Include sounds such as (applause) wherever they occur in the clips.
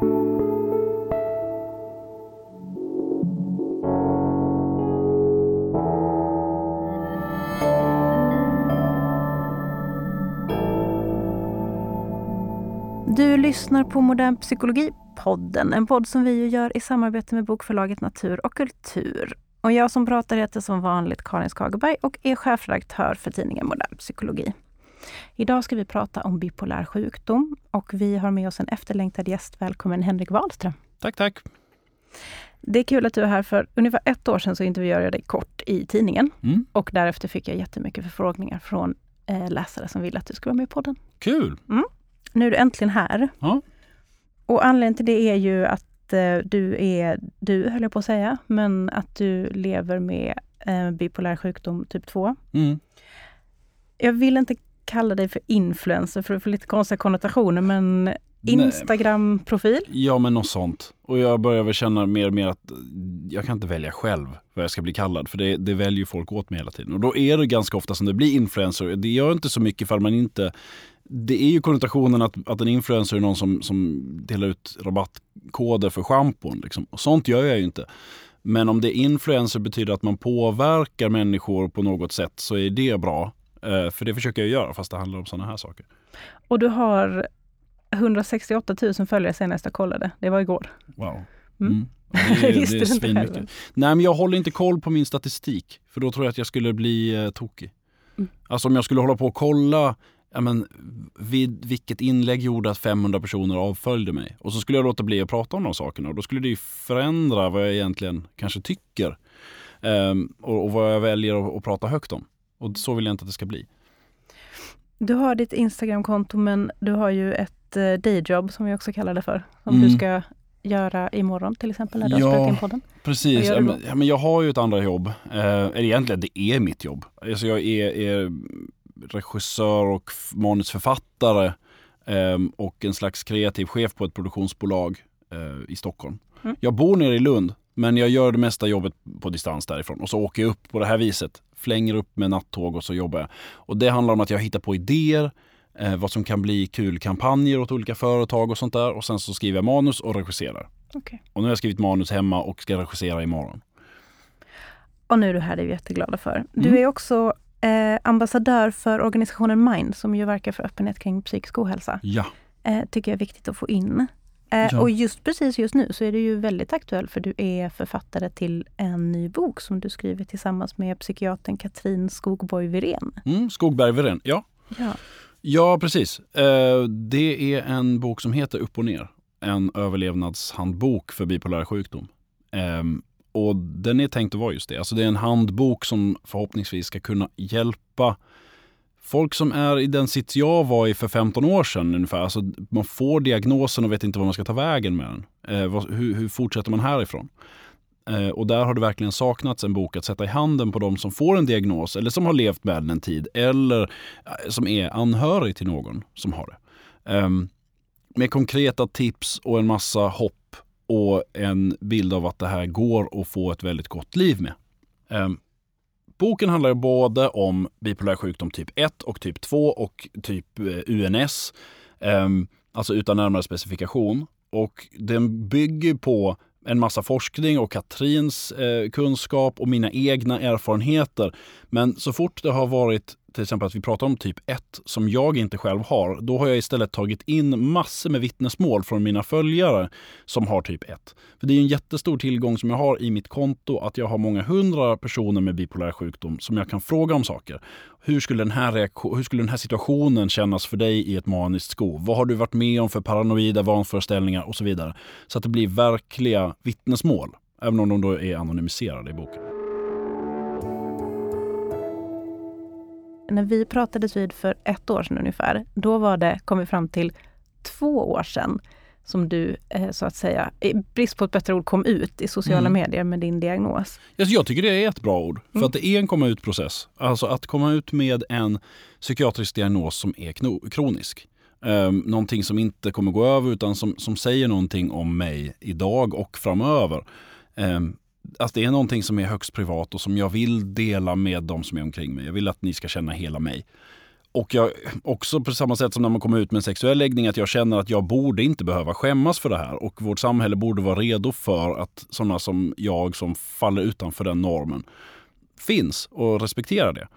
Du lyssnar på Modern Psykologi-podden, en podd som vi gör i samarbete med bokförlaget Natur och Kultur. Och jag som pratar heter som vanligt Karin Skagerberg och är chefredaktör för tidningen Modern Psykologi. Idag ska vi prata om bipolär sjukdom och vi har med oss en efterlängtad gäst. Välkommen Henrik Wahlström. Tack, tack. Det är kul att du är här. För ungefär ett år sedan så intervjuade jag dig kort i tidningen. Mm. Och därefter fick jag jättemycket förfrågningar från eh, läsare som ville att du skulle vara med i podden. Kul! Mm. Nu är du äntligen här. Ja. Och anledningen till det är ju att eh, du är, du höll jag på att säga, men att du lever med eh, bipolär sjukdom typ 2. Mm. Jag vill inte kalla dig för influencer för att få lite konstiga konnotationer, men Instagram-profil? Ja, men något sånt. Och jag börjar väl känna mer och mer att jag kan inte välja själv vad jag ska bli kallad. För det, det väljer folk åt mig hela tiden. Och då är det ganska ofta som det blir influencer. Det gör inte så mycket för man inte det är ju konnotationen att, att en influencer är någon som, som delar ut rabattkoder för schampon. Liksom. sånt gör jag ju inte. Men om det är influencer betyder att man påverkar människor på något sätt så är det bra. Eh, för det försöker jag göra fast det handlar om sådana här saker. Och du har 168 000 följare senast jag kollade. Det var igår. Wow. Mm. Mm. (laughs) Det, det är svinmycket. Nej men jag håller inte koll på min statistik. För då tror jag att jag skulle bli eh, tokig. Mm. Alltså om jag skulle hålla på och kolla ja, men, vid vilket inlägg gjorde att 500 personer avföljde mig? Och så skulle jag låta bli att prata om de sakerna och då skulle det ju förändra vad jag egentligen kanske tycker. Um, och, och, vad jag väljer att, att, prata högt om. Och så vill jag inte att det ska bli. Du har ditt Instagramkonto men du har ju ett uh, dayjob som vi också kallar det för. Som mm. du ska göra imorgon till exempel när du ja, har spelat in podden. Precis, ja, men, ja, men jag har ju ett andra jobb. Eh, eller egentligen det är mitt jobb. Alltså jag är, är regissör och manusförfattare eh, och en slags kreativ chef på ett produktionsbolag eh, i Stockholm. Mm. Jag bor nere i Lund men jag gör det mesta jobbet på distans därifrån och så åker jag upp på det här viset. Flänger upp med nattåg och så jobbar jag. Och det handlar om att jag hittar på idéer, eh, vad som kan bli kul kampanjer åt olika företag och sånt där. Och sen så skriver jag manus och regisserar. Okay. Och nu har jag skrivit manus hemma och ska regissera imorgon. Och nu är du här, det är vi jätteglada för. Du mm. är också eh, ambassadör för organisationen Mind som ju verkar för öppenhet kring psykisk ohälsa. Ja. Eh, tycker jag är viktigt att få in. Eh, ja. Och just precis just nu så är du ju väldigt aktuell för du är författare till en ny bok som du skriver tillsammans med psykiatern Katrin Skogborg-Wirén. Mm, Skogberg-Wirén, ja. ja. Ja, precis. Eh, det är en bok som heter Upp och ner. En överlevnadshandbok för bipolär sjukdom. Ehm, och den är tänkt att vara just det. Alltså det är en handbok som förhoppningsvis ska kunna hjälpa folk som är i den sits jag var i för 15 år sedan ungefär. Alltså man får diagnosen och vet inte vad man ska ta vägen med den. Eh, vad, hur, hur, fortsätter man härifrån? Eh, och där har det verkligen saknats en bok att sätta i handen på de som får en diagnos eller som har levt med den en tid eller eh, som är anhörig till någon som har det. Eh, med konkreta tips och en massa hopp och en bild av att det här går att få ett väldigt gott liv med. Ehm, Boken handlar både om bipolär sjukdom typ 1 och typ 2 och typ eh, UNS, eh, alltså utan närmare specifikation. Och den bygger på en massa forskning och Katrins eh, kunskap och mina egna erfarenheter. Men så fort det har varit till exempel att vi pratar om typ 1 som jag inte själv har, då har jag istället tagit in massor med vittnesmål från mina följare som har typ 1. För det är en jättestor tillgång som jag har i mitt konto att jag har många hundra personer med bipolär sjukdom som jag kan fråga om saker. Hur skulle den här, hur skulle den här situationen kännas för dig i ett maniskt skov? Vad har du varit med om för paranoida vanföreställningar och så vidare? Så att det blir verkliga vittnesmål, även om de då är anonymiserade i boken. När vi pratades vid för ett år sedan ungefär, då var det, kom vi fram till, två år sedan som du eh, så att säga, i brist på ett bättre ord, kom ut i sociala mm. medier med din diagnos. Jag tycker det är ett bra ord. För mm. att det är en komma ut-process. Alltså att komma ut med en psykiatrisk diagnos som är kronisk. Um, någonting som inte kommer gå över utan som, som säger någonting om mig idag och framöver. Um, Alltså det är någonting som är högst privat och som jag vill dela med de som är omkring mig. Jag vill att ni ska känna hela mig. och jag, också på samma sätt som när man kommer ut med en sexuell läggning, att jag känner att jag borde inte behöva skämmas för det här. Och vårt samhälle borde vara redo för att sådana som jag som faller utanför den normen finns och respekterar det.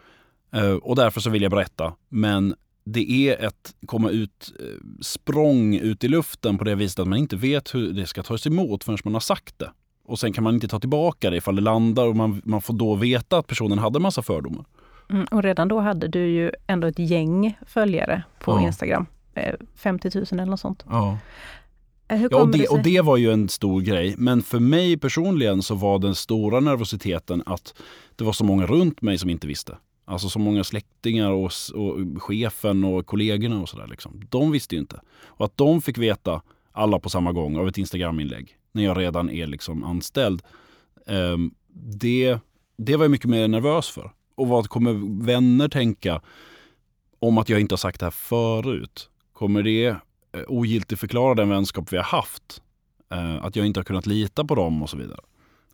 Eh, och därför så vill jag berätta. Men det är ett komma-ut-språng eh, ut i luften på det viset att man inte vet hur det ska tas emot förrän man har sagt det. Och sen kan man inte ta tillbaka det ifall det landar och man, man får då veta att personen hade massa fördomar. Mm, och redan då hade du ju ändå ett gäng följare på ja. Instagram. 50 000 eller något sånt. Ja. Eh, ja, och det, och det var ju en stor grej. Men för mig personligen så var den stora nervositeten att det var så många runt mig som inte visste. Alltså så många släktingar och, och chefen och kollegorna och sådär. Liksom. De visste ju inte. Och att de fick veta alla på samma gång av ett Instagram-inlägg när jag redan är liksom anställd. Eh, det, det var jag mycket mer nervös för. Och vad kommer vänner tänka om att jag inte har sagt det här förut? Kommer det eh, ogiltigförklara den vänskap vi har haft? Eh, att jag inte har kunnat lita på dem och så vidare.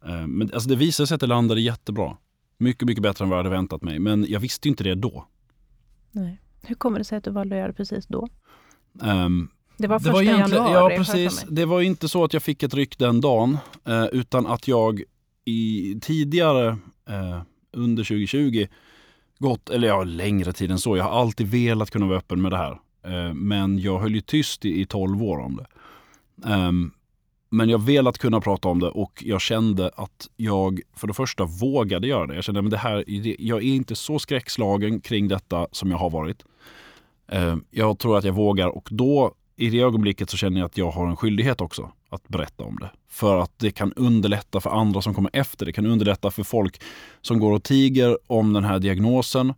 Eh, men alltså det visade sig att det landade jättebra. Mycket, mycket bättre än vad jag hade väntat mig. Men jag visste inte det då. Nej. Hur kommer det sig att du valde att göra det precis då? Um, det var första det var januari? Ja, precis. Det var inte så att jag fick ett ryck den dagen. Eh, utan att jag i tidigare eh, under 2020 gått, eller ja, längre tid än så. Jag har alltid velat kunna vara öppen med det här. Eh, men jag höll ju tyst i, i 12 år om det. Um, men jag velat kunna prata om det och jag kände att jag för det första vågade göra det. Jag kände att jag är inte så skräckslagen kring detta som jag har varit. Uh, jag tror att jag vågar och då i det ögonblicket så känner jag att jag har en skyldighet också att berätta om det. För att det kan underlätta för andra som kommer efter. Det kan underlätta för folk som går och tiger om den här diagnosen.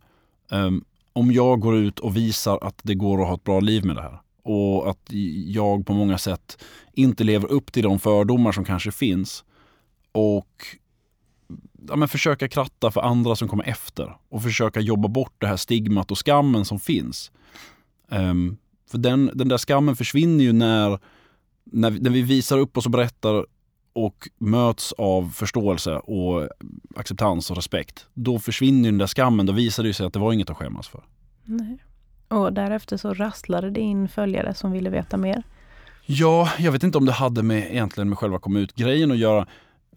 Um, om jag går ut och visar att det går att ha ett bra liv med det här och att jag på många sätt inte lever upp till de fördomar som kanske finns. Och ja, men försöka kratta för andra som kommer efter och försöka jobba bort det här stigmat och skammen som finns. Um, för den, den där skammen försvinner ju när, när, när vi visar upp oss och berättar och möts av förståelse och acceptans och respekt. Då försvinner den där skammen. Då visar det sig att det var inget att skämmas för. Nej. Och därefter så rasslade det in följare som ville veta mer. Ja, jag vet inte om det hade med, egentligen med själva kom ut-grejen att göra.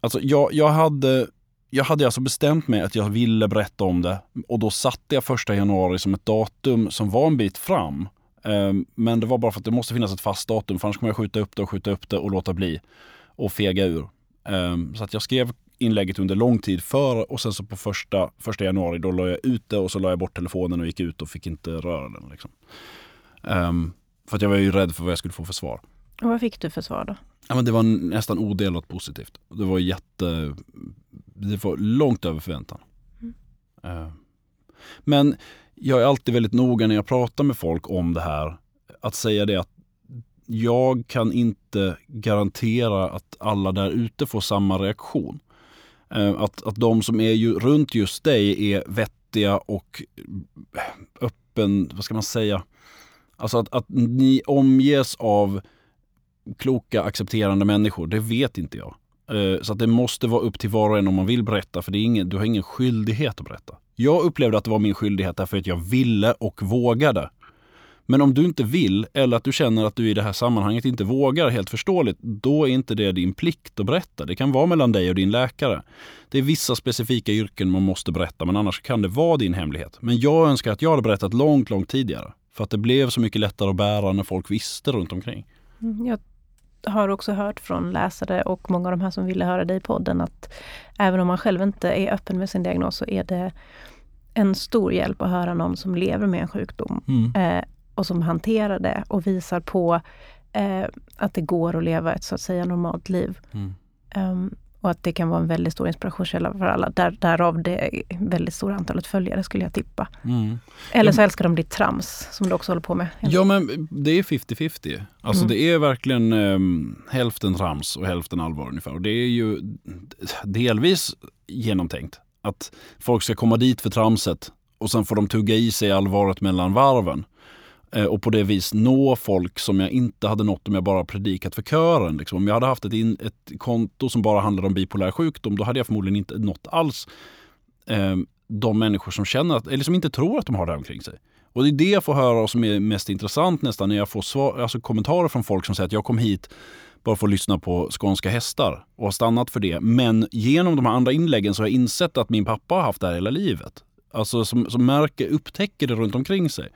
Alltså, jag, jag, hade, jag hade alltså bestämt mig att jag ville berätta om det och då satte jag första januari som ett datum som var en bit fram. Ehm, men det var bara för att det måste finnas ett fast datum för annars kommer jag skjuta upp det och skjuta upp det och låta bli och fega ur. Ehm, så att jag skrev inlägget under lång tid för och sen så på första, första januari då la jag ut det och så la jag bort telefonen och gick ut och fick inte röra den. Liksom. Um, för att jag var ju rädd för vad jag skulle få för svar. Och vad fick du för svar då? Ja, men det var nästan odelat positivt. Det var jätte... Det var långt över förväntan. Mm. Men jag är alltid väldigt noga när jag pratar med folk om det här. Att säga det att jag kan inte garantera att alla där ute får samma reaktion. Eh, att, att de som är ju runt just dig är vettiga och eh, öppen, vad ska man säga? Alltså att, att ni omges av kloka, accepterande människor, det vet inte jag. Eh, så att det måste vara upp till var och en om man vill berätta, för det är ingen, du har ingen skyldighet att berätta. Jag upplevde att det var min skyldighet därför att jag ville och vågade. Men om du inte vill eller att du känner att du i det här sammanhanget inte vågar, helt förståeligt, då är inte det din plikt att berätta. Det kan vara mellan dig och din läkare. Det är vissa specifika yrken man måste berätta, men annars kan det vara din hemlighet. Men jag önskar att jag hade berättat långt, långt tidigare. För att det blev så mycket lättare att bära när folk visste runt omkring. Mm, jag har också hört från läsare och många av de här som ville höra dig i podden att även om man själv inte är öppen med sin diagnos så är det en stor hjälp att höra någon som lever med en sjukdom. Mm. Eh, och som hanterar det och visar på eh, att det går att leva ett så att säga normalt liv. Mm. Um, och att det kan vara en väldigt stor inspirationskälla för alla. Där, därav det väldigt stora antalet följare skulle jag tippa. Mm. Eller så älskar de ditt trams som du också håller på med. Ja men det är 50-50. Alltså mm. det är verkligen um, hälften trams och hälften allvar ungefär. Och det är ju delvis genomtänkt. Att folk ska komma dit för tramset och sen får de tugga i sig allvaret mellan varven. Eh, och på det vis nå folk som jag inte hade nått om jag bara predikat för kören. Liksom. Om jag hade haft ett, in, ett konto som bara handlade om bipolär sjukdom, då hade jag förmodligen inte nått alls eh, de människor som känner att, eller som inte tror att de har det omkring sig. Och det är det jag får höra som är mest intressant nästan när jag får svar, alltså kommentarer från folk som säger att jag kom hit bara för att lyssna på skånska hästar och har stannat för det. Men genom de här andra inläggen så har jag insett att min pappa har haft det här hela livet. Alltså som, som märker, upptäcker det runt omkring sig.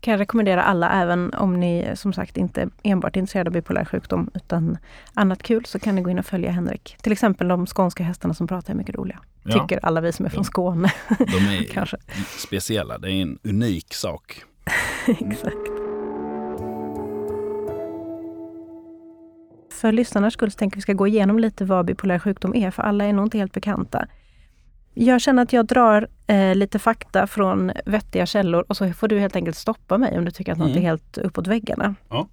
Kan jag rekommendera alla, även om ni som sagt inte enbart är intresserade av bipolär sjukdom utan annat kul, så kan ni gå in och följa Henrik. Till exempel de skånska hästarna som pratar är mycket roliga. Ja. Tycker alla vi som är från Skåne. De är (laughs) Kanske. speciella, det är en unik sak. (laughs) Exakt. För lyssnarnas skull så tänker vi ska gå igenom lite vad bipolär sjukdom är, för alla är nog inte helt bekanta. Jag känner att jag drar eh, lite fakta från vettiga källor och så får du helt enkelt stoppa mig om du tycker att något mm. är helt uppåt väggarna. Ja.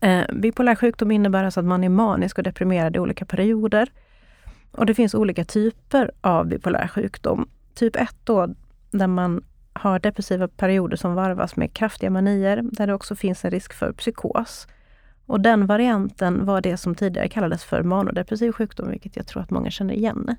Eh, bipolär sjukdom innebär alltså att man är manisk och deprimerad i olika perioder. Och det finns olika typer av bipolär sjukdom. Typ 1 då, där man har depressiva perioder som varvas med kraftiga manier, där det också finns en risk för psykos. Och den varianten var det som tidigare kallades för manodepressiv sjukdom, vilket jag tror att många känner igen.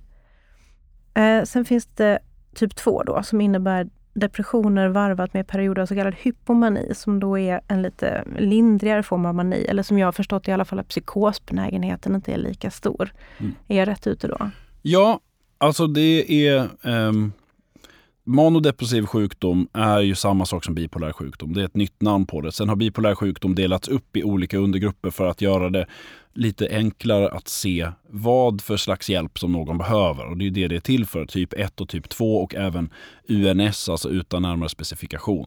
Eh, sen finns det typ 2 då, som innebär depressioner varvat med perioder av så kallad hypomani, som då är en lite lindrigare form av mani, eller som jag har förstått i alla fall att psykosbenägenheten inte är lika stor. Mm. Är jag rätt ute då? Ja, alltså det är um Manodepressiv sjukdom är ju samma sak som bipolär sjukdom. Det är ett nytt namn på det. Sen har bipolär sjukdom delats upp i olika undergrupper för att göra det lite enklare att se vad för slags hjälp som någon behöver. Och det är det det är till för. Typ 1 och typ 2 och även UNS, alltså utan närmare specifikation.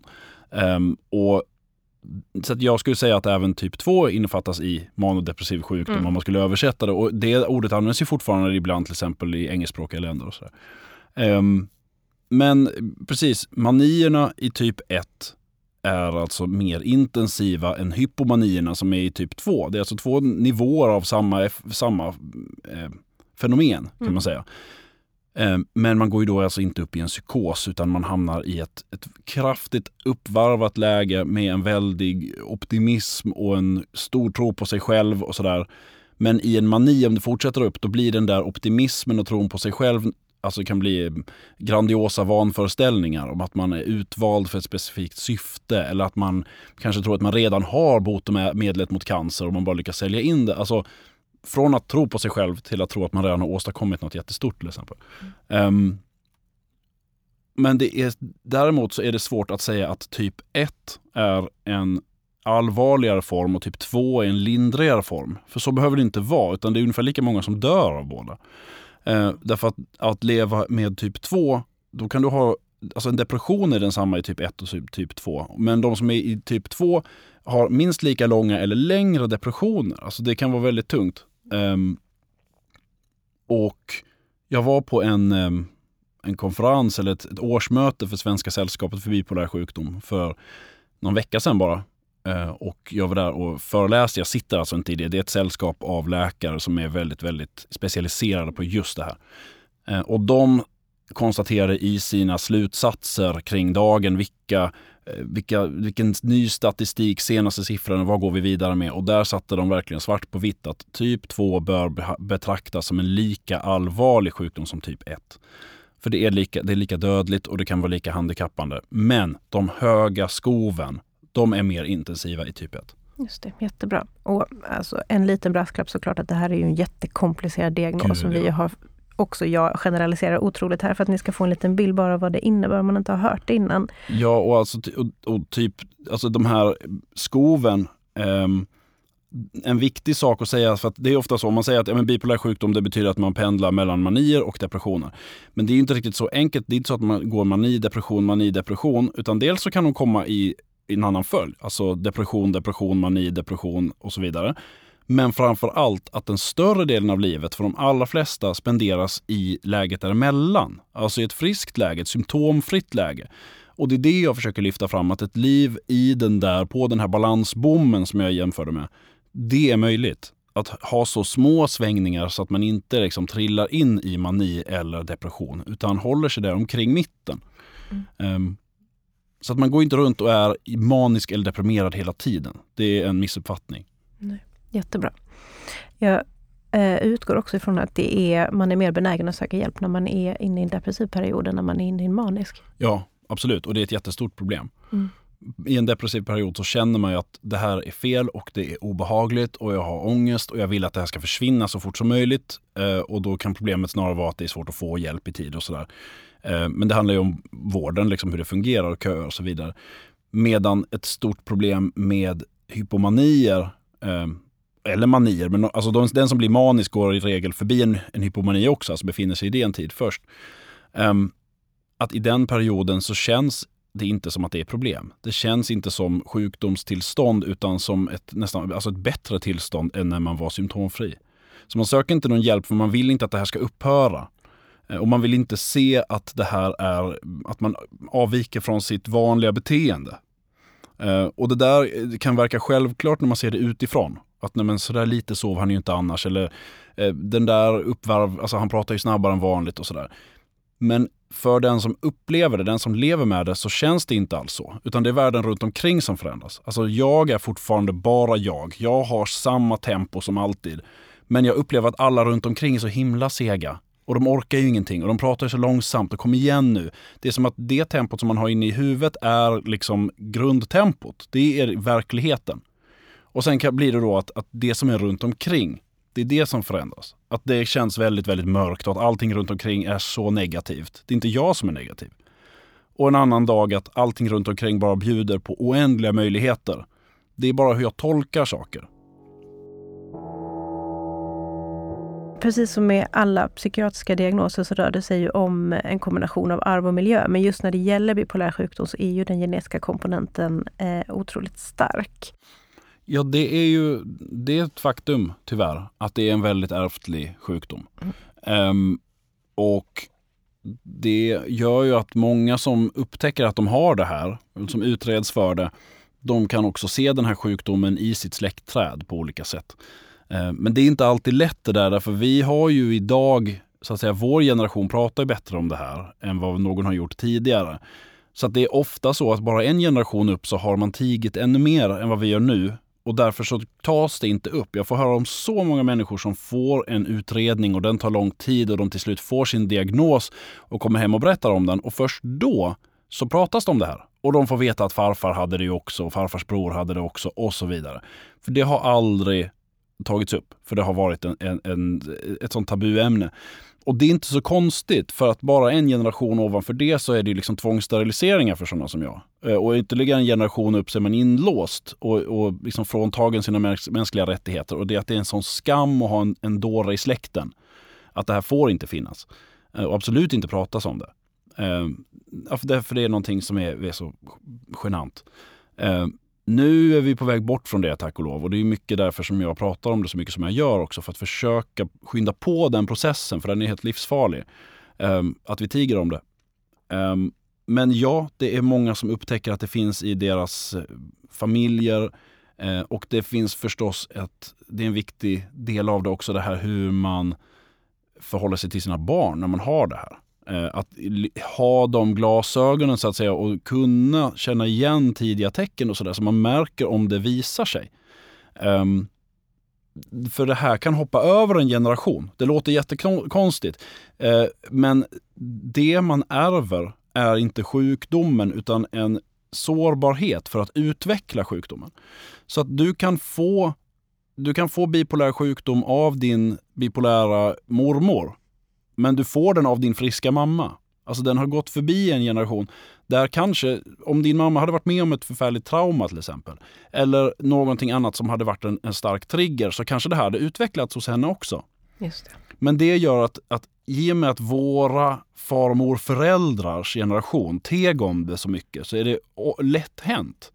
Um, och så jag skulle säga att även typ 2 innefattas i manodepressiv sjukdom mm. om man skulle översätta det. Och det ordet används ju fortfarande ibland till exempel i engelskspråkiga länder. Och så um, men precis, manierna i typ 1 är alltså mer intensiva än hypomanierna som är i typ 2. Det är alltså två nivåer av samma, samma eh, fenomen kan mm. man säga. Eh, men man går ju då alltså inte upp i en psykos utan man hamnar i ett, ett kraftigt uppvarvat läge med en väldig optimism och en stor tro på sig själv och sådär. Men i en mani, om det fortsätter upp, då blir den där optimismen och tron på sig själv alltså kan bli grandiosa vanföreställningar om att man är utvald för ett specifikt syfte eller att man kanske tror att man redan har botemedlet mot cancer och man bara lyckas sälja in det. Alltså, från att tro på sig själv till att tro att man redan har åstadkommit något jättestort till exempel. Mm. Um, men det är, däremot så är det svårt att säga att typ 1 är en allvarligare form och typ 2 är en lindrigare form. För så behöver det inte vara, utan det är ungefär lika många som dör av båda. Eh, därför att, att leva med typ 2, då kan du ha Alltså en depression är densamma i typ 1 och typ, typ 2. Men de som är i typ 2 har minst lika långa eller längre depressioner. Alltså det kan vara väldigt tungt. Um, och jag var på en, um, en konferens eller ett, ett, årsmöte för Svenska sällskapet för bipolär sjukdom för någon vecka sedan bara. Eh, och jag var där och föreläste. Jag sitter alltså inte i det. Det är ett sällskap av läkare som är väldigt, väldigt specialiserade på just det här. Eh, och de konstaterade i sina slutsatser kring dagen vilka, eh, vilka, vilken ny statistik, senaste siffrorna, vad går vi vidare med? Och där satte de verkligen svart på vitt att typ 2 bör betraktas som en lika allvarlig sjukdom som typ 1. För det är, lika, det är lika dödligt och det kan vara lika handikappande. Men de höga skoven de är mer intensiva i typ 1. Just det, jättebra. Och alltså, en liten brasklapp såklart att det här är ju en jättekomplicerad diagnos Gud, som vi ja. har också jag generaliserar otroligt här för att ni ska få en liten bild bara vad det innebär om man inte har hört det innan. Ja, och, alltså, och, och typ alltså de här skoven um, en viktig sak att säga, för att det är ofta så, om man säger att ja, men bipolär sjukdom det betyder att man pendlar mellan manier och depressioner. Men det är inte riktigt så enkelt. Det är inte så att man går mani, depression, mani, depression. Utan dels så kan de komma i i en annan följd. Alltså depression, depression, mani, depression och så vidare. Men framför allt att den större delen av livet för de allra flesta spenderas i läget däremellan. Alltså i ett friskt läge, ett symptomfritt läge. Och det är det jag försöker lyfta fram, att ett liv i den där, på den här balansbommen som jag jämförde med, det är möjligt. Att ha så små svängningar så att man inte liksom trillar in i mani eller depression, utan håller sig där omkring mitten. Mm. Um, så att man går inte runt och är manisk eller deprimerad hela tiden. Det är en missuppfattning. Nej. Jättebra. Jag eh, utgår också ifrån att det är, man är mer benägen att söka hjälp när man är inne i en depressiv period än när man är inne i en manisk. Ja, absolut. Och det är ett jättestort problem. Mm. I en depressiv period så känner man ju att det här är fel och det är obehagligt och jag har ångest och jag vill att det här ska försvinna så fort som möjligt. Eh, och då kan problemet snarare vara att det är svårt att få hjälp i tid och sådär. Eh, men det handlar ju om vården, liksom hur det fungerar och köer och så vidare. Medan ett stort problem med hypomanier eh, eller manier, men alltså de, den som blir manisk går i regel förbi en, en hypomani också, alltså befinner sig i det en tid först. Ehm, att i den perioden så känns det inte som att det är ett problem. Det känns inte som sjukdomstillstånd utan som ett, nästan, alltså ett bättre tillstånd än när man var symptomfri. Så man söker inte någon hjälp för man vill inte att det här ska upphöra. Eh, och man vill inte se att det här är att man avviker från sitt vanliga beteende. Eh, och det där eh, kan verka självklart när man ser det utifrån. Att nej men sådär lite sov han ju inte annars. Eller den där uppvarv, alltså han pratar ju snabbare än vanligt och sådär. Men för den som upplever det, den som lever med det, så känns det inte alls så. Utan det är världen runt omkring som förändras. Alltså jag är fortfarande bara jag. Jag har samma tempo som alltid. Men jag upplever att alla runt omkring är så himla sega. Och de orkar ju ingenting och de pratar så långsamt och kom igen nu. Det är som att det tempot som man har inne i huvudet är liksom grundtempot. Det är verkligheten. Och sen kan, blir det då att, att det som är runt omkring, det är det som förändras. Att det känns väldigt, väldigt mörkt och att allting runt omkring är så negativt. Det är inte jag som är negativ. Och en annan dag att allting runt omkring bara bjuder på oändliga möjligheter. Det är bara hur jag tolkar saker. Precis som med alla psykiatriska diagnoser så rör det sig ju om en kombination av arv och miljö. Men just när det gäller bipolär sjukdom så är ju den genetiska komponenten eh, otroligt stark. Ja, det är ju det är ett faktum tyvärr att det är en väldigt ärftlig sjukdom. Mm. Um, och det gör ju att många som upptäcker att de har det här, som utreds för det, de kan också se den här sjukdomen i sitt släktträd på olika sätt. Eh, men det är inte alltid lätt det där, därför vi har ju idag, så att säga, vår generation pratar bättre om det här än vad någon har gjort tidigare. Så att det är ofta så att bara en generation upp så har man tigit ännu mer än vad vi gör nu och därför så tas det inte upp. Jag får höra om så många människor som får en utredning och den tar lång tid och de till slut får sin diagnos och kommer hem och berättar om den. Och först då så pratas det om det här. Och de får veta att farfar hade det också, och farfars bror hade det också och så vidare. För det har aldrig tagits upp, för det har varit en, en, en ett sånt tabuämne. Och det är inte så konstigt, för att bara en generation ovanför det så är det liksom tvångssteriliseringar för sådana som jag. Eh, och ytterligare en generation upp så är man inlåst och, och liksom fråntagen sina mänskliga rättigheter. Och det är att det är en sån skam att ha en, en dåre i släkten. Att det här får inte finnas. Eh, och absolut inte pratas om det. Eh, för det är någonting som är, är så genant. Eh, nu är vi på väg bort från det tack och lov och det är mycket därför som jag pratar om det så mycket som jag gör också för att försöka skynda på den processen för den är helt livsfarlig. Um, att vi tiger om det. Um, men ja, det är många som upptäcker att det finns i deras eh, familjer uh, och det finns förstås ett, det är en viktig del av det också det här hur man förhåller sig till sina barn när man har det här. Eh, att ha de glasögonen så att säga och kunna känna igen tidiga tecken och sådär så man märker om det visar sig. Um, för det här kan hoppa över en generation. Det låter jättekonstigt. Uh, men det man ärver är inte sjukdomen utan en sårbarhet för att utveckla sjukdomen. Så att du kan få du kan få bipolär sjukdom av din bipolära mormor men du får den av din friska mamma. Alltså den har gått förbi en generation där kanske, om din mamma hade varit med om ett förfärligt trauma till exempel, eller någonting annat som hade varit en, en stark trigger, så kanske det här hade utvecklats hos henne också. Just det. Men det gör att, att i och med att våra far och morföräldrars generation teg om det så mycket, så är det lätt hänt.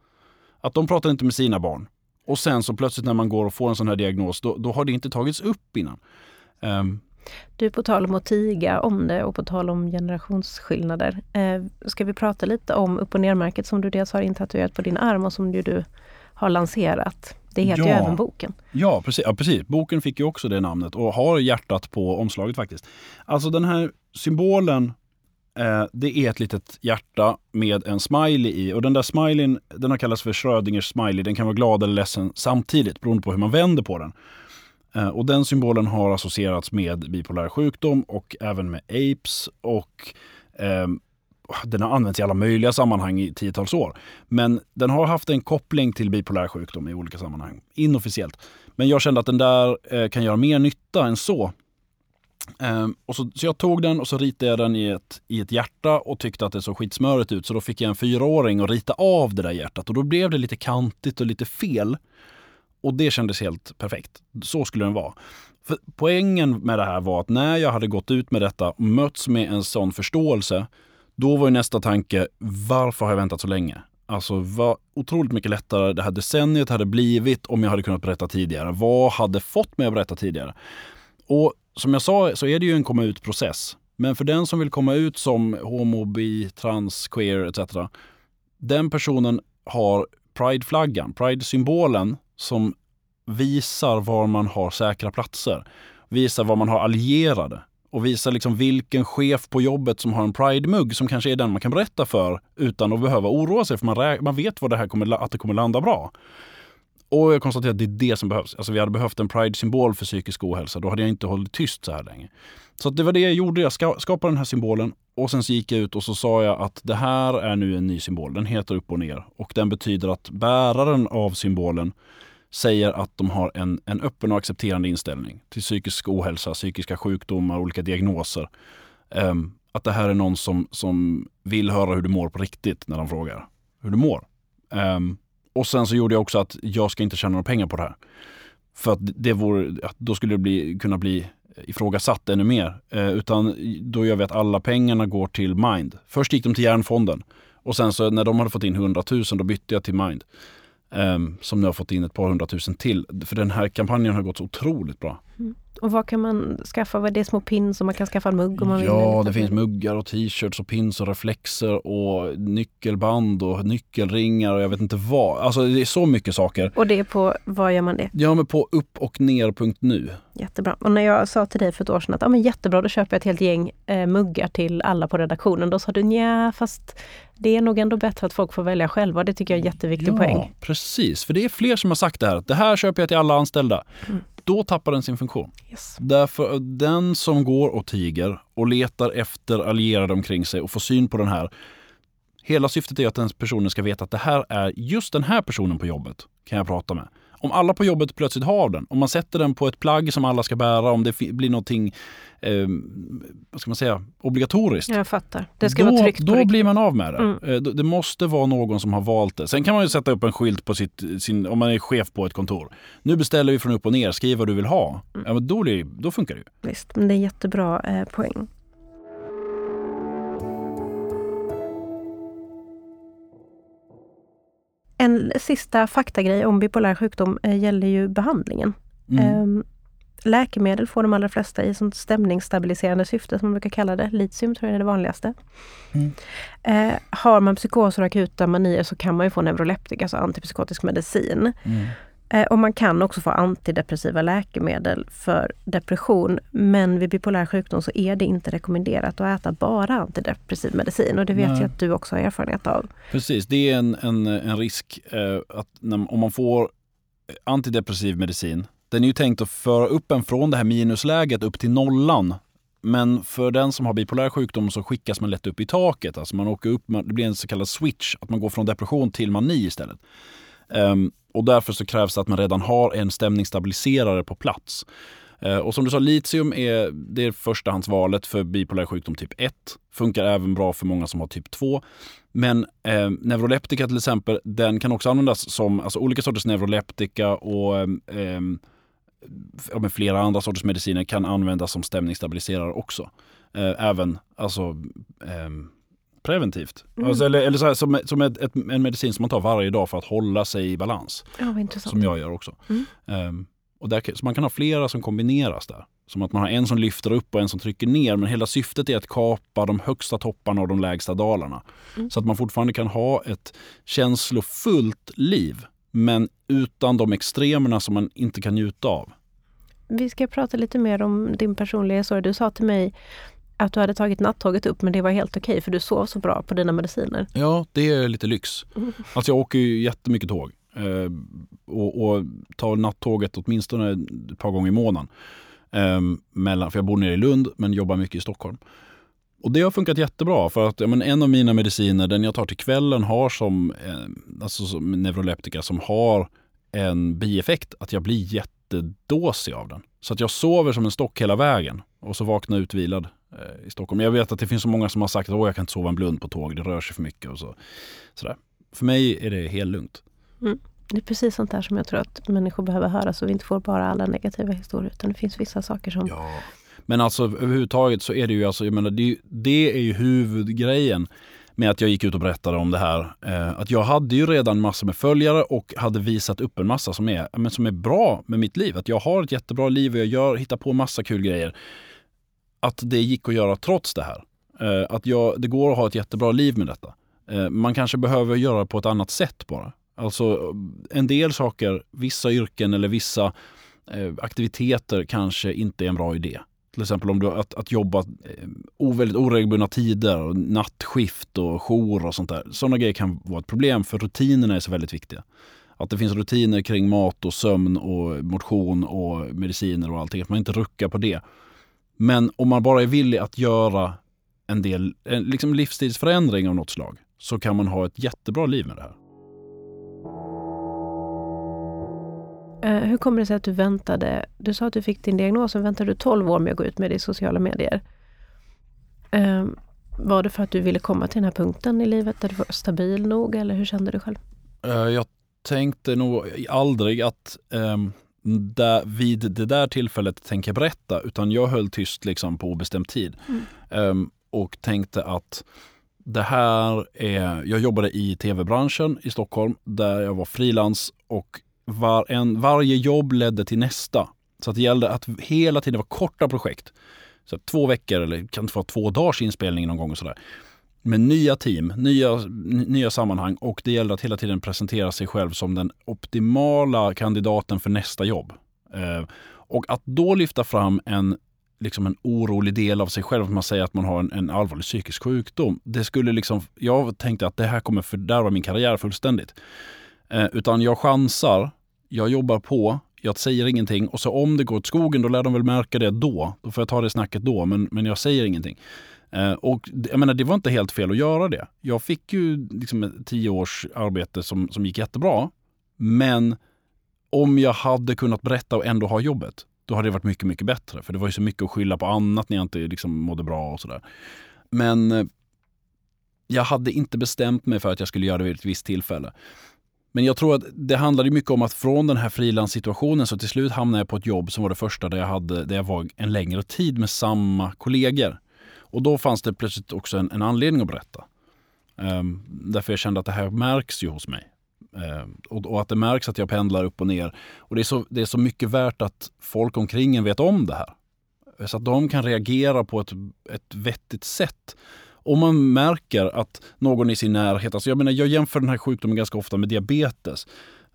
Att de pratar inte med sina barn. Och sen så plötsligt när man går och får en sån här diagnos, då, då har det inte tagits upp innan. Um, du, på tal om att tiga om det och på tal om generationsskillnader. Eh, ska vi prata lite om upp och nermärket som du dels har intatuerat på din arm och som du, du har lanserat. Det heter ja. ju även boken. Ja precis, ja, precis. Boken fick ju också det namnet och har hjärtat på omslaget faktiskt. Alltså den här symbolen eh, det är ett litet hjärta med en smiley i. Och den där smileyn, den har kallats för Schrödingers smiley. Den kan vara glad eller ledsen samtidigt beroende på hur man vänder på den. Eh, och den symbolen har associerats med bipolär sjukdom och även med apes. Och eh, den har använts i alla möjliga sammanhang i tiotals år. Men den har haft en koppling till bipolär sjukdom i olika sammanhang, inofficiellt. Men jag kände att den där eh, kan göra mer nytta än så. Eh, och så, så jag tog den och så ritade jag den i ett, i ett hjärta och tyckte att det såg skitsmörigt ut. Så då fick jag en fyraåring att rita av det där hjärtat och då blev det lite kantigt och lite fel. Och det kändes helt perfekt. Så skulle den vara. För poängen med det här var att när jag hade gått ut med detta och mötts med en sån förståelse, då var ju nästa tanke, varför har jag väntat så länge? Alltså vad otroligt mycket lättare det här decenniet hade blivit om jag hade kunnat berätta tidigare. Vad hade fått mig att berätta tidigare? Och som jag sa så är det ju en komma ut-process. Men för den som vill komma ut som homo, bi, trans, queer etc. Den personen har Pride-flaggan, Pride-symbolen som visar var man har säkra platser. Visar var man har allierade och visar liksom vilken chef på jobbet som har en Pride-mugg som kanske är den man kan berätta för utan att behöva oroa sig för man, man vet vad det här kommer, att det kommer landa bra. Och jag konstaterar att det är det som behövs. Alltså vi hade behövt en Pride-symbol för psykisk ohälsa. Då hade jag inte hållit tyst så här länge. Så det var det jag gjorde. Jag skapade den här symbolen och sen så gick jag ut och så sa jag att det här är nu en ny symbol. Den heter upp och ner och den betyder att bäraren av symbolen säger att de har en, en öppen och accepterande inställning till psykisk ohälsa, psykiska sjukdomar, olika diagnoser. Um, att det här är någon som, som vill höra hur du mår på riktigt när de frågar hur du mår. Um, och sen så gjorde jag också att jag ska inte tjäna några pengar på det här. För att det vore, då skulle det bli, kunna bli ifrågasatt ännu mer. Eh, utan då gör vi att alla pengarna går till Mind. Först gick de till Järnfonden och sen så när de hade fått in 100 000 då bytte jag till Mind. Ehm, som nu har fått in ett par hundratusen till. För den här kampanjen har gått så otroligt bra. Mm. Och vad kan man skaffa? Vad är det små pins och man kan skaffa en mugg om man vill? Ja, det finns muggar och t-shirts och pins och reflexer och nyckelband och nyckelringar och jag vet inte vad. Alltså det är så mycket saker. Och det är på, var gör man det? Ja, men på uppochner.nu. Jättebra. Och när jag sa till dig för ett år sedan att ja, men jättebra, då köper jag ett helt gäng eh, muggar till alla på redaktionen. Då sa du nja, fast det är nog ändå bättre att folk får välja själva. Det tycker jag är en jätteviktig ja, poäng. Precis. För det är fler som har sagt det här. Det här köper jag till alla anställda. Mm då tappar den sin funktion. Yes. Därför den som går och tiger och letar efter allierade omkring sig och får syn på den här. Hela syftet är att den personen ska veta att det här är just den här personen på jobbet kan jag prata med. Om alla på jobbet plötsligt har den, om man sätter den på ett plagg som alla ska bära, om det blir någonting eh, vad ska man säga, obligatoriskt. Jag fattar. Det ska då, vara tryggt Då blir man av med det. Mm. Eh, det måste vara någon som har valt det. Sen kan man ju sätta upp en skylt på sitt, sin, om man är chef på ett kontor. Nu beställer vi från upp och ner, skriv vad du vill ha. Mm. Ja, men då, blir, då funkar det ju. Visst, men det är jättebra eh, poäng. En sista faktagrej om bipolär sjukdom eh, gäller ju behandlingen. Mm. Eh, läkemedel får de allra flesta i sånt stämningsstabiliserande syfte som man brukar kalla det. Litium tror jag är det vanligaste. Mm. Eh, har man psykoser och akuta manier så kan man ju få neuroleptika, alltså antipsykotisk medicin. Mm. Eh, och man kan också få antidepressiva läkemedel för depression. Men vid bipolär sjukdom så är det inte rekommenderat att äta bara antidepressiv medicin. Och det vet Nej. jag att du också har erfarenhet av. Precis, det är en, en, en risk eh, att när, om man får antidepressiv medicin, den är ju tänkt att föra upp en från det här minusläget upp till nollan. Men för den som har bipolär sjukdom så skickas man lätt upp i taket. Alltså man åker upp, det blir en så kallad switch, att man går från depression till mani istället. Um, och därför så krävs det att man redan har en stämningsstabiliserare på plats. Uh, och som du sa, litium är, det är förstahandsvalet för bipolär sjukdom typ 1. Funkar även bra för många som har typ 2. Men eh, neuroleptika till exempel, den kan också användas som alltså olika sorters neuroleptika och eh, ja, flera andra sorters mediciner kan användas som stämningsstabiliserare också. Eh, även alltså, eh, preventivt. Mm. Alltså, eller eller så här, som, som ett, ett, en medicin som man tar varje dag för att hålla sig i balans. Ja, som jag gör också. Mm. Um, och där, så man kan ha flera som kombineras där. Som att man har en som lyfter upp och en som trycker ner. Men hela syftet är att kapa de högsta topparna och de lägsta dalarna. Mm. Så att man fortfarande kan ha ett känslofullt liv. Men utan de extremerna som man inte kan njuta av. Vi ska prata lite mer om din personliga historia. Du sa till mig att du hade tagit nattåget upp men det var helt okej för du sov så bra på dina mediciner. Ja, det är lite lyx. Mm. Alltså jag åker ju jättemycket tåg. Eh, och, och tar nattåget åtminstone ett par gånger i månaden. Eh, mellan, för jag bor nere i Lund men jobbar mycket i Stockholm. Och det har funkat jättebra för att men, en av mina mediciner, den jag tar till kvällen, har som, eh, alltså som neuroleptika som har en bieffekt att jag blir jättedåsig av den. Så att jag sover som en stock hela vägen och så vaknar utvilad i Stockholm. Jag vet att det finns så många som har sagt att jag kan inte sova en blund på tåg, det rör sig för mycket och så. Sådär. För mig är det helt lugnt. Mm. Det är precis sånt där som jag tror att människor behöver höra så vi inte får bara alla negativa historier utan det finns vissa saker som... Ja. Men alltså överhuvudtaget så är det ju, alltså, jag menar, det, det är ju huvudgrejen med att jag gick ut och berättade om det här. Eh, att jag hade ju redan massor med följare och hade visat upp en massa som är, men som är bra med mitt liv. Att jag har ett jättebra liv och jag gör, hittar på massa kul grejer. Att det gick att göra trots det här. Eh, att jag, det går att ha ett jättebra liv med detta. Eh, man kanske behöver göra det på ett annat sätt bara. Alltså en del saker, vissa yrken eller vissa eh, aktiviteter kanske inte är en bra idé. Till exempel om du, att, att jobba eh, väldigt oregelbundna tider, och nattskift och jour och sånt där. Sådana grejer kan vara ett problem för rutinerna är så väldigt viktiga. Att det finns rutiner kring mat och sömn och motion och mediciner och allting. Att man inte ruckar på det. Men om man bara är villig att göra en del en liksom livsstilsförändring av något slag så kan man ha ett jättebra liv med det här. Eh, hur kommer det sig att du väntade, du sa att du fick din diagnos, men väntade du 12 år med att gå ut med det i sociala medier? Eh, var det för att du ville komma till den här punkten i livet där du var stabil nog eller hur kände du själv? Eh, jag tänkte nog aldrig att um, där, vid det där tillfället tänker berätta utan jag höll tyst liksom på obestämd tid. Mm. Um, och tänkte att det här är, jag jobbade i tv-branschen i Stockholm där jag var frilans och var en, varje jobb ledde till nästa. Så att det gällde att hela tiden vara korta projekt. Så två veckor eller kan det vara två dagars inspelning någon gång och sådär. Med nya team, nya, nya sammanhang och det gäller att hela tiden presentera sig själv som den optimala kandidaten för nästa jobb. Eh, och att då lyfta fram en, liksom en orolig del av sig själv, att man säger att man har en, en allvarlig psykisk sjukdom. Det skulle liksom, jag tänkte att det här kommer fördärva min karriär fullständigt. Eh, utan jag chansar, jag jobbar på, jag säger ingenting och så om det går åt skogen då lär de väl märka det då. Då får jag ta det snacket då, men, men jag säger ingenting. Eh, och jag menar, det var inte helt fel att göra det. Jag fick ju liksom tio års arbete som, som gick jättebra. Men om jag hade kunnat berätta och ändå ha jobbet, då hade det varit mycket, mycket bättre. För det var ju så mycket att skylla på annat när jag inte liksom mådde bra och sådär. Men eh, jag hade inte bestämt mig för att jag skulle göra det vid ett visst tillfälle. Men jag tror att det handlade mycket om att från den här frilanssituationen så till slut hamnade jag på ett jobb som var det första där jag, hade, där jag var en längre tid med samma kollegor. Och då fanns det plötsligt också en, en anledning att berätta. Um, därför jag kände att det här märks ju hos mig. Um, och, och, att det märks att jag pendlar upp och ner. Och det är, så, det är så mycket värt att folk omkring en vet om det här. Så att de kan reagera på ett, ett vettigt sätt om man märker att någon i sin närhet, alltså jag menar jag jämför den här sjukdomen ganska ofta med diabetes.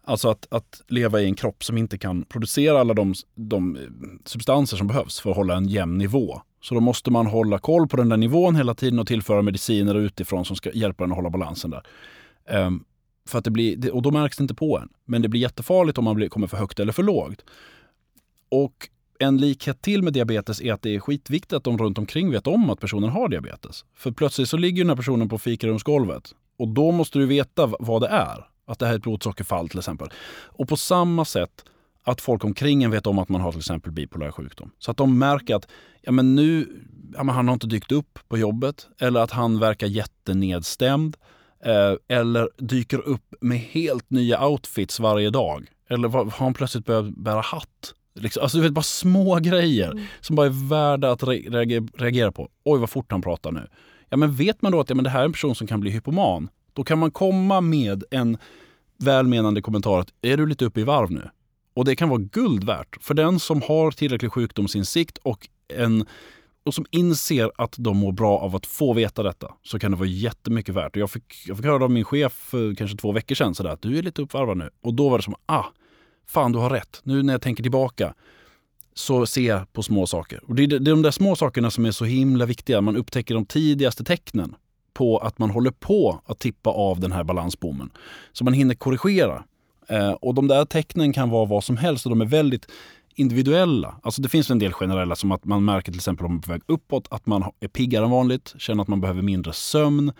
Alltså att, att leva i en kropp som inte kan producera alla de, de eh, substanser som behövs för att hålla en jämn nivå. Så då måste man hålla koll på den där nivån hela tiden och tillföra mediciner utifrån som ska hjälpa en att hålla balansen där. Um, för att det blir, och då märks det inte på en. Men det blir jättefarligt om man blir, kommer för högt eller för lågt. Och en likhet till med diabetes är att det är skitviktigt att de runt omkring vet om att personen har diabetes. För plötsligt så ligger den här personen på fikarumsgolvet och då måste du veta vad det är. Att det här är ett blodsockerfall till exempel. Och på samma sätt att folk omkring en vet om att man har till exempel bipolär sjukdom. Så att de märker att ja, men nu, ja, men han har inte dykt upp på jobbet eller att han verkar jättenedstämd. Eh, eller dyker upp med helt nya outfits varje dag. Eller har han plötsligt börjat bära hatt Liksom, alltså du vet, bara små grejer mm. som bara är värda att re reagera på. Oj, vad fort han pratar nu. Ja, men vet man då att ja, men det här är en person som kan bli hypoman, då kan man komma med en välmenande kommentar att är du lite uppe i varv nu? Och det kan vara guld värt för den som har tillräcklig sjukdomsinsikt och, en, och som inser att de mår bra av att få veta detta så kan det vara jättemycket värt. Och jag, fick, jag fick höra av min chef för kanske två veckor sedan sådär, att du är lite uppvarvad nu. Och då var det som, ah, fan du har rätt. Nu när jag tänker tillbaka så ser jag på små saker. Och det är de där små sakerna som är så himla viktiga. Man upptäcker de tidigaste tecknen på att man håller på att tippa av den här balansbommen. Så man hinner korrigera. Eh, och de där tecknen kan vara vad som helst och de är väldigt individuella. Alltså det finns en del generella som att man märker till exempel om man är på väg uppåt att man är piggare än vanligt, känner att man behöver mindre sömn,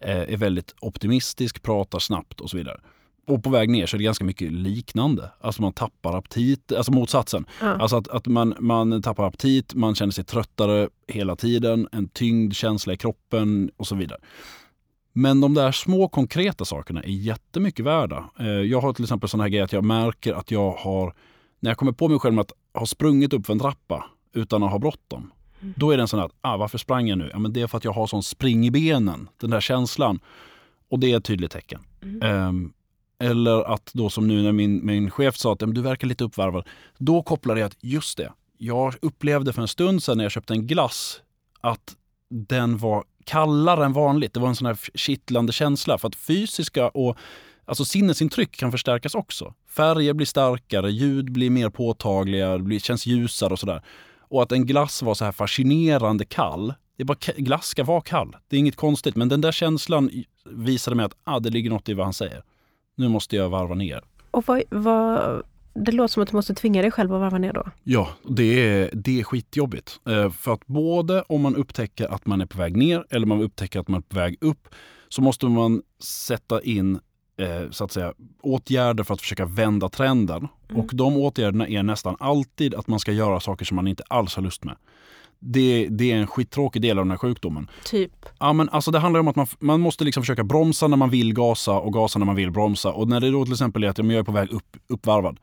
eh, är väldigt optimistisk, pratar snabbt och så vidare. Och på väg ner så är det ganska mycket liknande. Alltså man tappar aptit, alltså motsatsen. Ja. Alltså att, att man, man tappar aptit, man känner sig tröttare hela tiden, en tyngd känsla i kroppen och så vidare. Men de där små konkreta sakerna är jättemycket värda. Eh, jag har till exempel sån här grej att jag märker att jag har, när jag kommer på mig själv med att ha sprungit upp för en trappa utan att ha bråttom. Mm. Då är det en sån här, ah, varför sprang jag nu? Ja, men det är för att jag har sån spring i benen, den där känslan. Och det är ett tydligt tecken. Mm. Um, eller att då som nu när min, min chef sa att du verkar lite uppvarvad. Då kopplade jag att just det, jag upplevde för en stund sedan när jag köpte en glass att den var kallare än vanligt. Det var en sån här kittlande känsla. För att fysiska och alltså sinnesintryck kan förstärkas också. Färger blir starkare, ljud blir mer påtagliga, det känns ljusare och sådär. Och att en glass var så här fascinerande kall. Det är bara, glass ska vara kall. Det är inget konstigt. Men den där känslan visade mig att ah, det ligger något i vad han säger. Nu måste jag varva ner. Och vad, vad, det låter som att du måste tvinga dig själv att varva ner då? Ja, det är, det är skitjobbigt. Eh, för att både om man upptäcker att man är på väg ner eller man upptäcker att man är på väg upp så måste man sätta in eh, så att säga, åtgärder för att försöka vända trenden. Mm. Och de åtgärderna är nästan alltid att man ska göra saker som man inte alls har lust med det, det, är en skittråkig del av den här sjukdomen. Typ? Ja, men alltså det handlar om att man, man måste liksom försöka bromsa när man vill gasa och gasa när man vill bromsa. Och när det då till exempel är att jag är på väg upp, uppvarvad.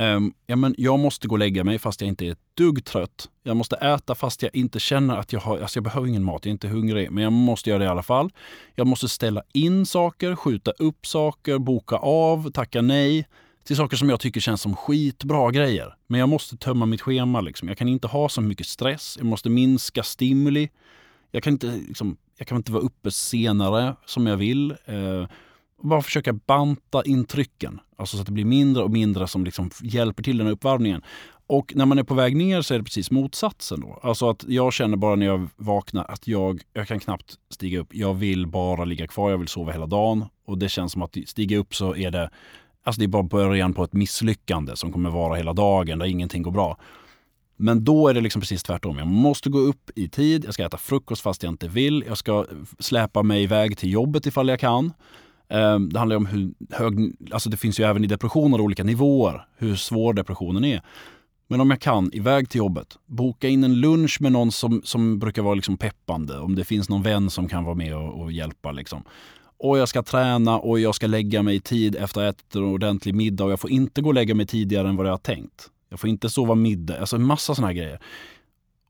Um, ja, men jag måste gå och lägga mig fast jag inte är ett dugg trött. Jag måste äta fast jag inte känner att jag har... Alltså jag behöver ingen mat, jag är inte hungrig. Men jag måste göra det i alla fall. Jag måste ställa in saker, skjuta upp saker, boka av, tacka nej till saker som jag tycker känns som skitbra grejer. Men jag måste tömma mitt schema. Liksom. Jag kan inte ha så mycket stress. Jag måste minska stimuli. Jag kan inte, liksom, jag kan inte vara uppe senare som jag vill. Eh, bara försöka banta intrycken. Alltså så att det blir mindre och mindre som liksom hjälper till den här uppvärmningen. Och när man är på väg ner så är det precis motsatsen. Då. Alltså att jag känner bara när jag vaknar att jag, jag kan knappt stiga upp. Jag vill bara ligga kvar, jag vill sova hela dagen. Och det känns som att stiga upp så är det Alltså det är bara början på ett misslyckande som kommer vara hela dagen där ingenting går bra. Men då är det liksom precis tvärtom. Jag måste gå upp i tid, jag ska äta frukost fast jag inte vill. Jag ska släpa mig iväg till jobbet ifall jag kan. Ehm, det handlar om hur hög, alltså det finns ju även i depressioner olika nivåer, hur svår depressionen är. Men om jag kan, iväg till jobbet, boka in en lunch med någon som, som brukar vara liksom peppande. Om det finns någon vän som kan vara med och, och hjälpa. Liksom och jag ska träna och jag ska lägga mig i tid efter att ha ätit en ordentlig middag och jag får inte gå och lägga mig tidigare än vad jag har tänkt. Jag får inte sova middag, alltså en massa sådana här grejer.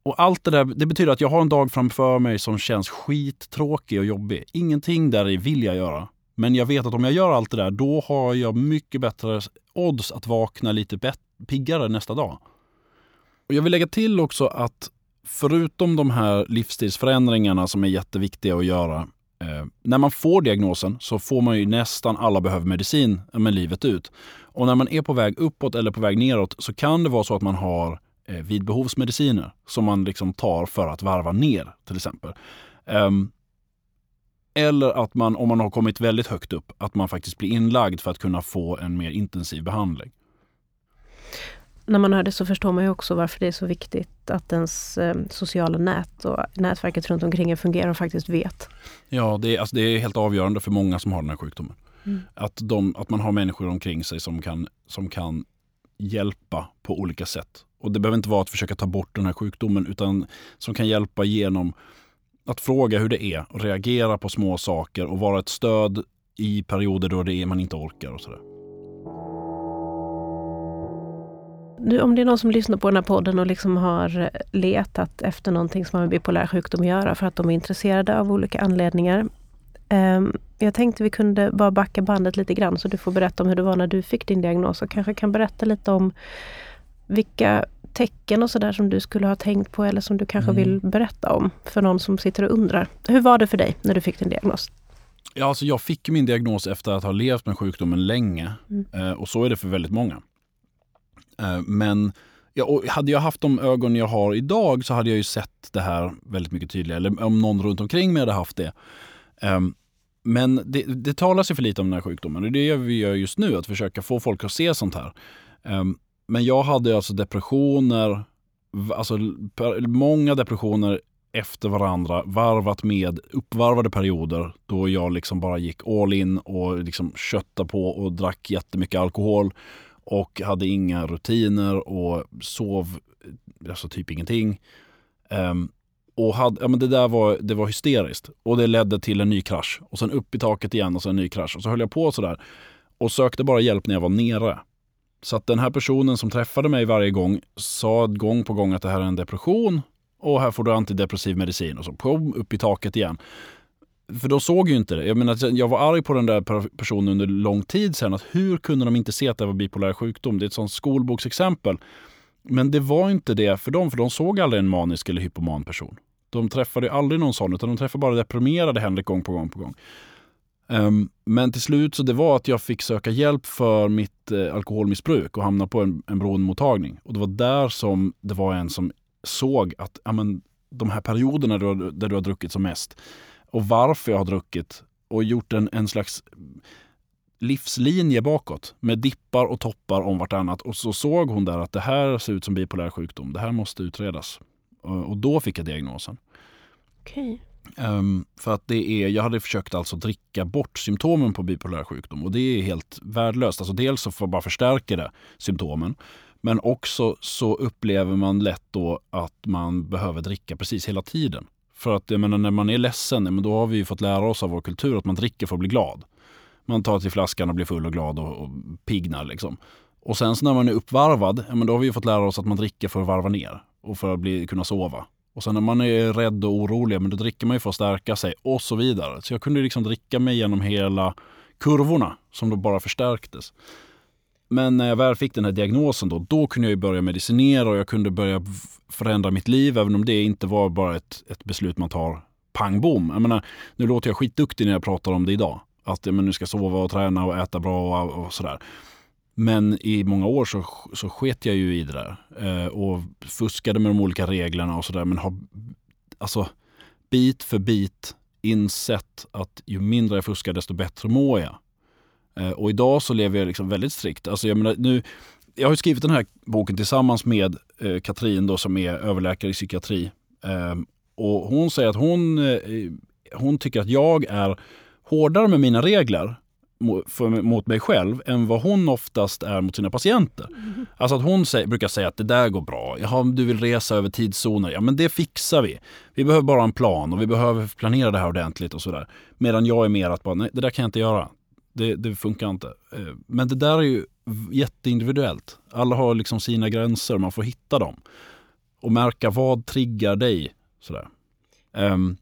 Och allt det där, det betyder att jag har en dag framför mig som känns skittråkig och jobbig. Ingenting där vill jag göra. Men jag vet att om jag gör allt det där, då har jag mycket bättre odds att vakna lite piggare nästa dag. Och jag vill lägga till också att förutom de här livsstilsförändringarna som är jätteviktiga att göra Eh, när man får diagnosen så får man ju nästan alla behöver medicin med livet ut. Och när man är på väg uppåt eller på väg neråt så kan det vara så att man har eh, vidbehovsmediciner som man liksom tar för att varva ner till exempel. Um, eller att man, om man har kommit väldigt högt upp, att man faktiskt blir inlagd för att kunna få en mer intensiv behandling när man hör det så förstår man ju också varför det är så viktigt att ens eh, sociala nät och nätverket runt omkring fungerar och faktiskt vet. Ja, det är, alltså, det är helt avgörande för många som har den här sjukdomen. Mm. Att, de, att man har människor omkring sig som kan, som kan hjälpa på olika sätt. Och det behöver inte vara att försöka ta bort den här sjukdomen utan som kan hjälpa genom att fråga hur det är och reagera på små saker och vara ett stöd i perioder då det är man inte orkar och sådär. Nu, om det är någon som lyssnar på den här podden och liksom har eh, letat efter någonting som har med bipolär sjukdom att göra för att de är intresserade av olika anledningar. Um, jag tänkte vi kunde bara backa bandet lite grann så du får berätta om hur det var när du fick din diagnos och kanske kan berätta lite om vilka tecken och sådär som du skulle ha tänkt på eller som du kanske mm. vill berätta om för någon som sitter och undrar. Hur var det för dig när du fick din diagnos? Ja, alltså jag fick min diagnos efter att ha levt med sjukdomen länge mm. Eh, och så är det för väldigt många. Eh, men ja, hade jag haft de ögon jag har idag så hade jag ju sett det här väldigt mycket tydligare. Eller om någon runt omkring mig hade haft det. Ehm, men det, det talas ju för lite om den här sjukdomen och det är det vi gör just nu, att försöka få folk att se sånt här. Men jag hade alltså depressioner, alltså många depressioner efter varandra varvat med uppvarvade perioder då jag liksom bara gick all in och liksom köttade på och drack jättemycket alkohol och hade inga rutiner och sov alltså typ ingenting. Um, och hade, ja, men det där var, det var hysteriskt och det ledde till en ny krasch och sen upp i taket igen och sen en ny krasch och så höll jag på sådär och sökte bara hjälp när jag var nere. Så att den här personen som träffade mig varje gång sa gång på gång att det här är en depression och här får du antidepressiv medicin och så pum, upp i taket igen. För de såg ju inte det. Jag, menar, jag var arg på den där personen under lång tid sen. Att hur kunde de inte se att det var bipolär sjukdom? Det är ett sånt skolboksexempel. Men det var inte det för dem, för de såg aldrig en manisk eller hypoman person. De träffade aldrig någon sån, utan de träffade bara deprimerade Henrik gång på gång på gång. Um, men till slut så det var att jag fick söka hjälp för mitt eh, alkoholmissbruk och hamna på en, en beroendemottagning. Och det var där som det var en som såg att amen, de här perioderna där du, där du har druckit som mest och varför jag har druckit och gjort en, en slags livslinje bakåt med dippar och toppar om vartannat. Och så såg hon där att det här ser ut som bipolär sjukdom. Det här måste utredas. Och då fick jag diagnosen. Okay. Um, för att det är, jag hade försökt alltså dricka bort symptomen på bipolär sjukdom och det är helt värdelöst. Alltså dels så får bara förstärka det, symptomen. Men också så upplever man lätt då att man behöver dricka precis hela tiden. För att jag menar, när man är ledsen, då har vi fått lära oss av vår kultur att man dricker för att bli glad. Man tar till flaskan och blir full och glad och, och pignar. Liksom. Och sen så när man är uppvarvad, då har vi fått lära oss att man dricker för att varva ner och för att bli, kunna sova. Och sen när man är rädd och orolig, men då dricker man ju för att stärka sig och så vidare. Så jag kunde liksom dricka mig genom hela kurvorna som då bara förstärktes. Men när jag väl fick den här diagnosen då, då kunde jag börja medicinera och jag kunde börja förändra mitt liv, även om det inte var bara ett, ett beslut man tar pang bom. Jag menar, nu låter jag skitduktig när jag pratar om det idag. Att jag nu ska sova och träna och äta bra och, och sådär. Men i många år så, så sket jag ju i det där eh, och fuskade med de olika reglerna och sådär. Men har alltså bit för bit insett att ju mindre jag fuskar desto bättre mår jag. Eh, och idag så lever jag liksom väldigt strikt. Alltså jag, menar, nu, jag har skrivit den här boken tillsammans med eh, Katrin då, som är överläkare i psykiatri. Eh, och hon säger att hon, eh, hon tycker att jag är hårdare med mina regler mot mig själv än vad hon oftast är mot sina patienter. Mm. (laughs) Alltså att hon säger, brukar säga att det där går bra. Jaha, du vill resa över tidszoner. Ja, men det fixar vi. Vi behöver bara en plan och vi behöver planera det här ordentligt och sådär. Medan jag är mer att bara, nej, det där kan jag inte göra. Det, det funkar inte. Eh, men det där är ju jätteindividuellt. Alla har liksom sina gränser, man får hitta dem. Och märka vad triggar dig. Sådär. Um,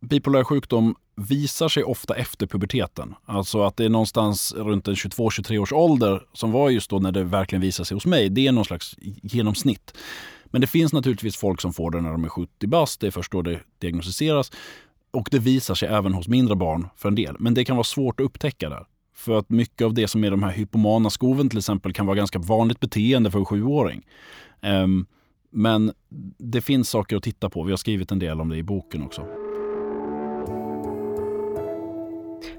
bipolär sjukdom visar sig ofta efter puberteten. Alltså att det är någonstans runt en 22-23 års ålder som var just då när det verkligen visar sig hos mig. Det är någon slags genomsnitt. Men det finns naturligtvis folk som får det när de är 70 bast. Det är först då det diagnostiseras. Och det visar sig även hos mindre barn för en del. Men det kan vara svårt att upptäcka där. För att mycket av det som är de här hypomana skoven till exempel kan vara ganska vanligt beteende för en sjuåring. Um, men det finns saker att titta på. Vi har skrivit en del om det i boken också.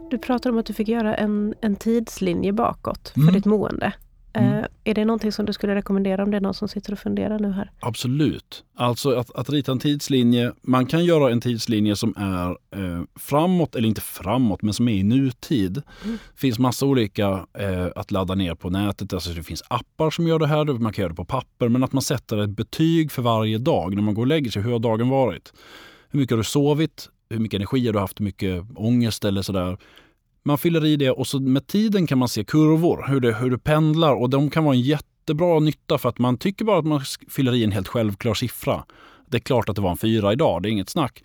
Du pratar om att du fick göra en, en tidslinje bakåt för mm. ditt mående. Mm. Uh, är det någonting som du skulle rekommendera om det är någon som sitter och funderar nu här? Absolut. Alltså att, att rita en tidslinje. Man kan göra en tidslinje som är eh, framåt, eller inte framåt, men som är i nutid. Mm. Det finns massa olika eh, att ladda ner på nätet. Alltså det finns appar som gör det här. Man kan göra det på papper. Men att man sätter ett betyg för varje dag när man går och lägger sig. Hur har dagen varit? Hur mycket har du sovit? Hur mycket energi har du haft? Hur mycket ångest eller sådär? Man fyller i det och så med tiden kan man se kurvor, hur det, hur det pendlar och de kan vara en jättebra nytta för att man tycker bara att man fyller i en helt självklar siffra. Det är klart att det var en fyra idag, det är inget snack.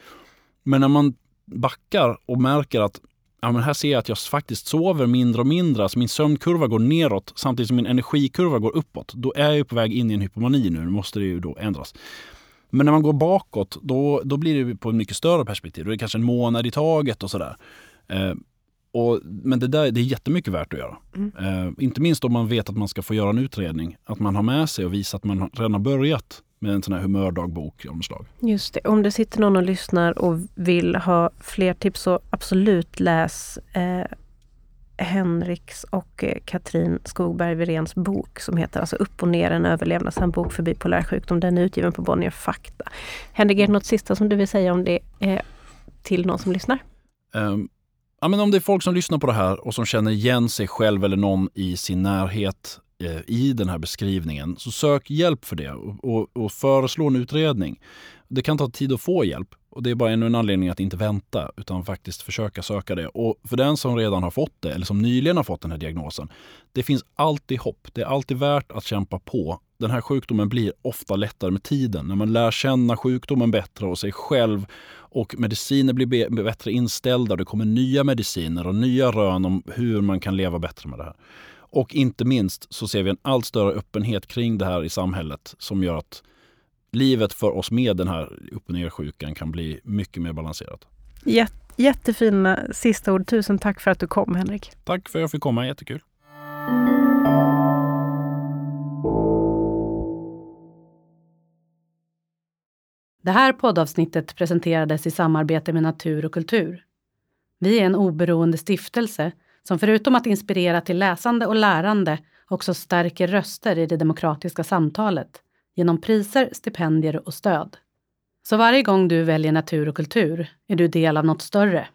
Men när man backar och märker att ja, men här ser jag att jag faktiskt sover mindre och mindre, alltså min sömnkurva går neråt samtidigt som min energikurva går uppåt. Då är jag på väg in i en hypomani nu, nu måste det ju då ändras. Men när man går bakåt, då, då blir det på ett mycket större perspektiv. Då är det kanske en månad i taget och sådär. Eh, och, men det, där, det är jättemycket värt att göra. Mm. Eh, inte minst om man vet att man ska få göra en utredning. Att man har med sig och visa att man redan har börjat med en sån här humördagbok av slag. Just det. Om det sitter någon och lyssnar och vill ha fler tips så absolut läs eh, Henriks och eh, Katrin Skogberg Wiréns bok som heter alltså Upp och ner, en överlevnadshandbok för bipolär sjukdom. Den är utgiven på Bonnier Fakta. Henrik, är det något sista som du vill säga om det eh, till någon som lyssnar? Um, ja, men om det är folk som lyssnar på det här och som känner igen sig själv eller någon i sin närhet eh, i den här beskrivningen, så sök hjälp för det och, och, och föreslå en utredning. Det kan ta tid att få hjälp och det är bara ännu en anledning att inte vänta utan faktiskt försöka söka det. Och för den som redan har fått det eller som nyligen har fått den här diagnosen, det finns alltid hopp. Det är alltid värt att kämpa på. Den här sjukdomen blir ofta lättare med tiden. När man lär känna sjukdomen bättre och sig själv och mediciner blir bättre inställda. Det kommer nya mediciner och nya rön om hur man kan leva bättre med det här. Och inte minst så ser vi en allt större öppenhet kring det här i samhället som gör att livet för oss med den här upp och ner-sjukan kan bli mycket mer balanserat. jättefina sista ord. Tusen tack för att du kom, Henrik. Tack för att jag fick komma. Jättekul. Det här poddavsnittet presenterades i samarbete med Natur och kultur. Vi är en oberoende stiftelse som förutom att inspirera till läsande och lärande också stärker röster i det demokratiska samtalet genom priser, stipendier och stöd. Så varje gång du väljer natur och kultur är du del av något större